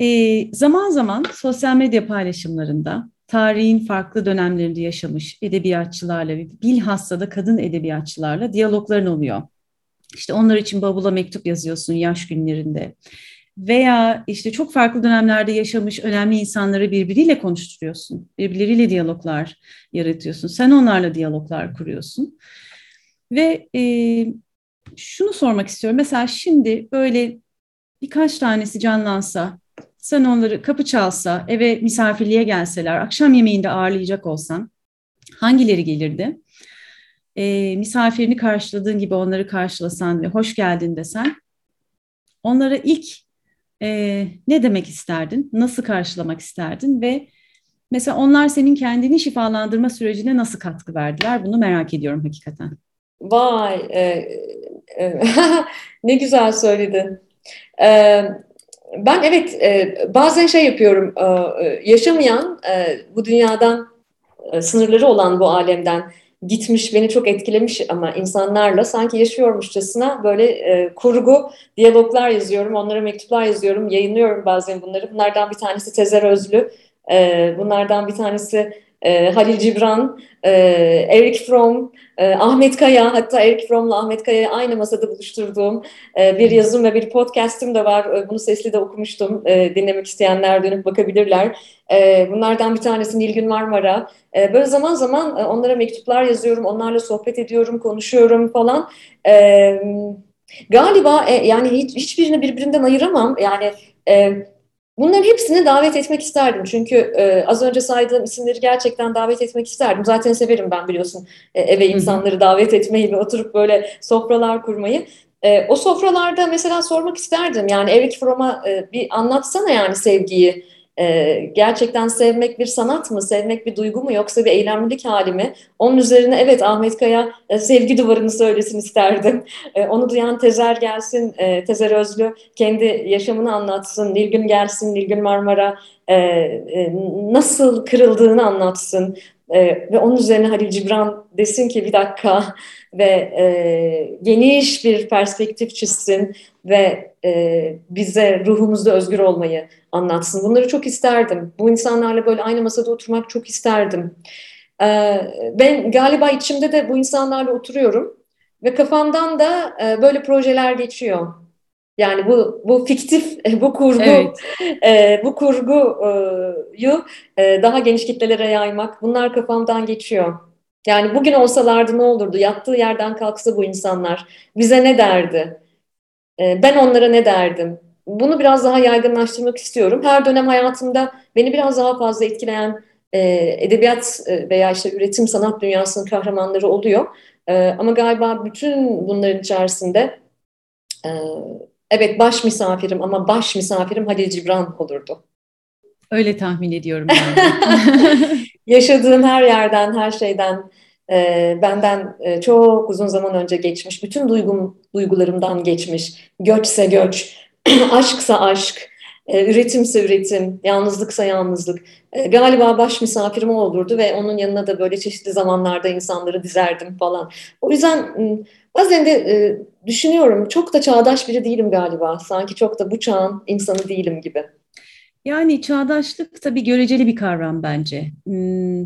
Ee, zaman zaman sosyal medya paylaşımlarında tarihin farklı dönemlerinde yaşamış edebiyatçılarla, bilhassa da kadın edebiyatçılarla diyalogların oluyor. İşte onlar için bavula mektup yazıyorsun yaş günlerinde veya işte çok farklı dönemlerde yaşamış önemli insanları birbiriyle konuşturuyorsun. Birbirleriyle diyaloglar yaratıyorsun. Sen onlarla diyaloglar kuruyorsun. Ve e, şunu sormak istiyorum. Mesela şimdi böyle birkaç tanesi canlansa, sen onları kapı çalsa, eve misafirliğe gelseler, akşam yemeğinde ağırlayacak olsan hangileri gelirdi? E, misafirini karşıladığın gibi onları karşılasan ve hoş geldin desen, onlara ilk e, ne demek isterdin, nasıl karşılamak isterdin ve mesela onlar senin kendini şifalandırma sürecine nasıl katkı verdiler bunu merak ediyorum hakikaten. Vay, e, e, ne güzel söyledin. E, ben evet e, bazen şey yapıyorum, e, yaşamayan, e, bu dünyadan e, sınırları olan bu alemden gitmiş, beni çok etkilemiş ama insanlarla sanki yaşıyormuşçasına böyle e, kurgu diyaloglar yazıyorum, onlara mektuplar yazıyorum, yayınlıyorum bazen bunları. Bunlardan bir tanesi Tezer Özlü, e, bunlardan bir tanesi e, Halil Cibran, e, Eric Fromm, e, Ahmet Kaya, hatta Eric Fromm'la Ahmet Kaya'yı aynı masada buluşturduğum e, bir yazım ve bir podcast'im de var. E, bunu sesli de okumuştum. E, dinlemek isteyenler dönüp bakabilirler. E, bunlardan bir tanesi Nilgün Marmara. E, böyle zaman zaman e, onlara mektuplar yazıyorum, onlarla sohbet ediyorum, konuşuyorum falan. E, galiba e, yani hiç, hiçbirini birbirinden ayıramam. Yani e, Bunların hepsini davet etmek isterdim. Çünkü e, az önce saydığım isimleri gerçekten davet etmek isterdim. Zaten severim ben biliyorsun e, eve insanları davet etmeyi ve oturup böyle sofralar kurmayı. E, o sofralarda mesela sormak isterdim. Yani Eric Fromm'a e, bir anlatsana yani sevgiyi. E, gerçekten sevmek bir sanat mı, sevmek bir duygu mu yoksa bir eylemlilik hali mi? Onun üzerine evet Ahmet Kaya e, sevgi duvarını söylesin isterdim. E, onu duyan Tezer gelsin, e, Tezer Özlü kendi yaşamını anlatsın, Nilgün gelsin, Nilgün Marmara e, e, nasıl kırıldığını anlatsın. E, ve onun üzerine Halil Cibran desin ki bir dakika ve e, geniş bir perspektif çizsin ve e, bize ruhumuzda özgür olmayı anlatsın. Bunları çok isterdim. Bu insanlarla böyle aynı masada oturmak çok isterdim. E, ben galiba içimde de bu insanlarla oturuyorum ve kafamdan da e, böyle projeler geçiyor. Yani bu bu fiktif, bu kurgu, evet. e, bu kurguyu e, daha geniş kitlelere yaymak. Bunlar kafamdan geçiyor. Yani bugün olsalardı ne olurdu? Yattığı yerden kalksa bu insanlar bize ne derdi? E, ben onlara ne derdim? Bunu biraz daha yaygınlaştırmak istiyorum. Her dönem hayatımda beni biraz daha fazla etkileyen e, edebiyat e, veya işte üretim sanat dünyasının kahramanları oluyor. E, ama galiba bütün bunların içerisinde e, evet baş misafirim ama baş misafirim Halil Cibran olurdu. Öyle tahmin ediyorum Yaşadığım her yerden, her şeyden e, benden e, çok uzun zaman önce geçmiş, bütün duygum, duygularımdan geçmiş. Göçse göç, aşksa aşk, e, üretimse üretim, yalnızlıksa yalnızlık. E, galiba baş misafirim olurdu ve onun yanına da böyle çeşitli zamanlarda insanları dizerdim falan. O yüzden bazen de e, düşünüyorum çok da çağdaş biri değilim galiba. Sanki çok da bu çağın insanı değilim gibi. Yani çağdaşlık tabii göreceli bir kavram bence. Hmm,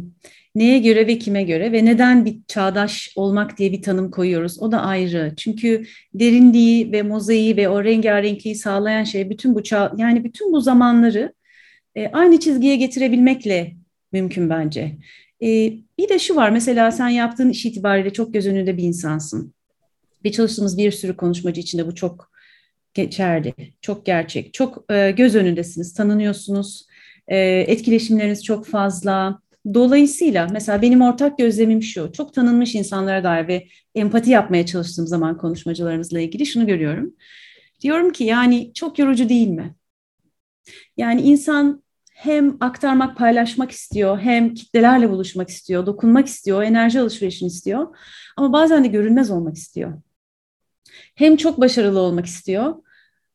neye göre ve kime göre ve neden bir çağdaş olmak diye bir tanım koyuyoruz o da ayrı. Çünkü derinliği ve mozaiği ve o rengarenkliği sağlayan şey bütün bu çağ, yani bütün bu zamanları e, aynı çizgiye getirebilmekle mümkün bence. E, bir de şu var mesela sen yaptığın iş itibariyle çok göz önünde bir insansın. Ve çalıştığımız bir sürü konuşmacı içinde bu çok geçerli, çok gerçek, çok e, göz önündesiniz, tanınıyorsunuz, e, etkileşimleriniz çok fazla. Dolayısıyla mesela benim ortak gözlemim şu, çok tanınmış insanlara dair ve empati yapmaya çalıştığım zaman konuşmacılarımızla ilgili şunu görüyorum. Diyorum ki yani çok yorucu değil mi? Yani insan hem aktarmak, paylaşmak istiyor, hem kitlelerle buluşmak istiyor, dokunmak istiyor, enerji alışverişini istiyor. Ama bazen de görünmez olmak istiyor. Hem çok başarılı olmak istiyor,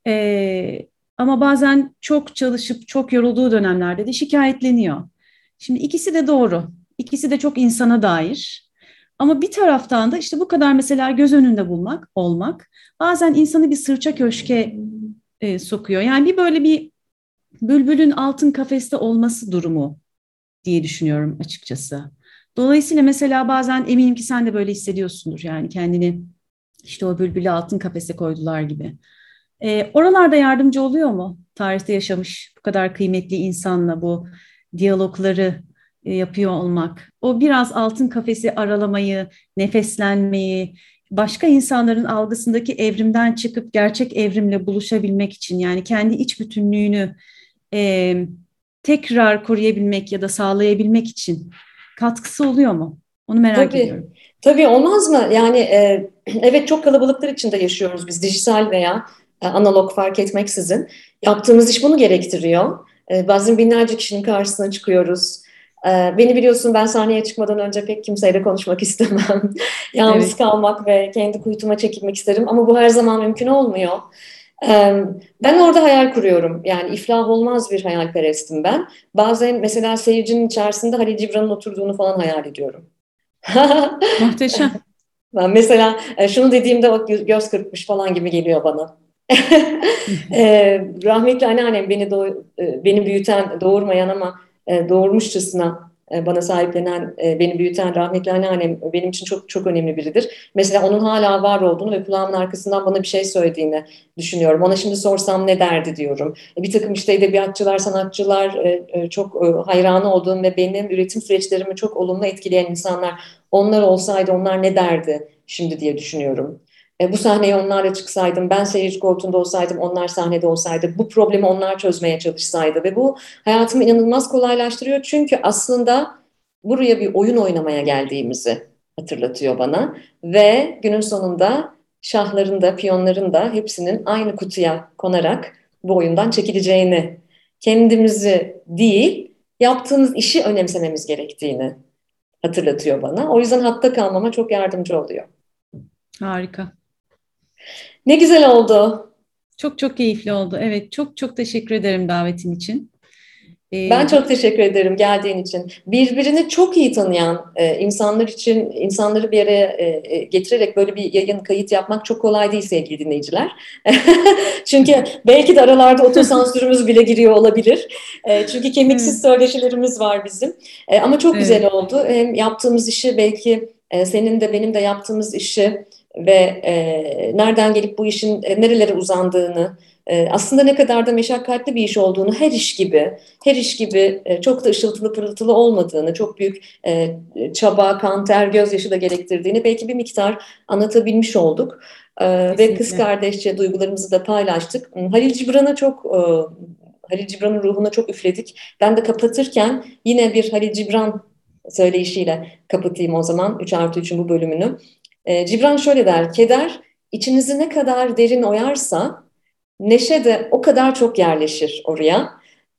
ee, ama bazen çok çalışıp çok yorulduğu dönemlerde de şikayetleniyor. Şimdi ikisi de doğru. İkisi de çok insana dair. Ama bir taraftan da işte bu kadar mesela göz önünde bulmak, olmak bazen insanı bir sırça köşke e, sokuyor. Yani bir böyle bir bülbülün altın kafeste olması durumu diye düşünüyorum açıkçası. Dolayısıyla mesela bazen eminim ki sen de böyle hissediyorsundur yani kendini işte o bülbülü altın kafese koydular gibi. E, oralarda yardımcı oluyor mu? Tarihte yaşamış bu kadar kıymetli insanla bu diyalogları e, yapıyor olmak. O biraz altın kafesi aralamayı, nefeslenmeyi, başka insanların algısındaki evrimden çıkıp gerçek evrimle buluşabilmek için yani kendi iç bütünlüğünü e, tekrar koruyabilmek ya da sağlayabilmek için katkısı oluyor mu? Onu merak Tabii. ediyorum. Tabii olmaz mı? Yani e, evet çok kalabalıklar içinde yaşıyoruz biz dijital veya e, analog fark etmeksizin. Yaptığımız iş bunu gerektiriyor. E, bazen binlerce kişinin karşısına çıkıyoruz. E, beni biliyorsun ben sahneye çıkmadan önce pek kimseyle konuşmak istemem. Yalnız evet. kalmak ve kendi kuyutuma çekilmek isterim ama bu her zaman mümkün olmuyor. Ben orada hayal kuruyorum. Yani iflah olmaz bir hayalperestim ben. Bazen mesela seyircinin içerisinde Halil Cibran'ın oturduğunu falan hayal ediyorum. Muhteşem. Ben mesela şunu dediğimde o göz kırpmış falan gibi geliyor bana e, rahmetli anneannem beni doğ, beni büyüten, doğurmayan ama e, doğurmuşçasına e, bana sahiplenen, e, beni büyüten rahmetli anneannem benim için çok çok önemli biridir. Mesela onun hala var olduğunu ve kulağımın arkasından bana bir şey söylediğini düşünüyorum. Ona şimdi sorsam ne derdi diyorum. E, bir takım işte edebiyatçılar, sanatçılar e, e, çok e, hayranı olduğum ve benim üretim süreçlerimi çok olumlu etkileyen insanlar onlar olsaydı onlar ne derdi şimdi diye düşünüyorum. E, bu sahneye onlarla çıksaydım, ben seyirci koltuğunda olsaydım, onlar sahnede olsaydı, bu problemi onlar çözmeye çalışsaydı ve bu hayatımı inanılmaz kolaylaştırıyor. Çünkü aslında buraya bir oyun oynamaya geldiğimizi hatırlatıyor bana ve günün sonunda şahların da piyonların da hepsinin aynı kutuya konarak bu oyundan çekileceğini kendimizi değil, yaptığımız işi önemsememiz gerektiğini hatırlatıyor bana. O yüzden hatta kalmama çok yardımcı oluyor. Harika. Ne güzel oldu. Çok çok keyifli oldu. Evet, çok çok teşekkür ederim davetin için. Ee, ben çok teşekkür ederim geldiğin için. Birbirini çok iyi tanıyan e, insanlar için insanları bir araya e, e, getirerek böyle bir yayın kayıt yapmak çok kolay değil sevgili dinleyiciler. çünkü belki de aralarda otosansürümüz bile giriyor olabilir. E, çünkü kemiksiz evet. söyleşilerimiz var bizim. E, ama çok evet. güzel oldu. Hem yaptığımız işi belki e, senin de benim de yaptığımız işi ve e, nereden gelip bu işin e, nerelere uzandığını ee, aslında ne kadar da meşakkatli bir iş olduğunu her iş gibi, her iş gibi e, çok da ışıltılı pırıltılı olmadığını, çok büyük e, çaba, kan, ter, gözyaşı da gerektirdiğini belki bir miktar anlatabilmiş olduk. Kesinlikle. Ve kız kardeşçe duygularımızı da paylaştık. Halil Cibran'a çok e, Halil Cibran'ın ruhuna çok üfledik. Ben de kapatırken yine bir Halil Cibran söyleyişiyle kapatayım o zaman 3 artı 3'ün bu bölümünü. Cibran şöyle der, keder içinizi ne kadar derin oyarsa neşe de o kadar çok yerleşir oraya.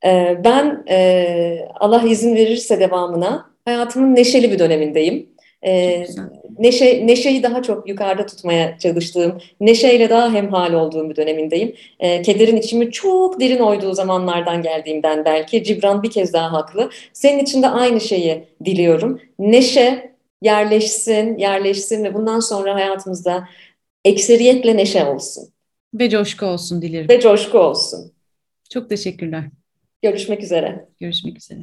E, ben e, Allah izin verirse devamına hayatımın neşeli bir dönemindeyim. E, neşe, neşeyi daha çok yukarıda tutmaya çalıştığım, neşeyle daha hemhal olduğum bir dönemindeyim. E, kederin içimi çok derin oyduğu zamanlardan geldiğimden belki Cibran bir kez daha haklı. Senin için de aynı şeyi diliyorum. Neşe yerleşsin, yerleşsin ve bundan sonra hayatımızda ekseriyetle neşe olsun. Ve coşku olsun dilerim. Ve coşku olsun. Çok teşekkürler. Görüşmek üzere. Görüşmek üzere.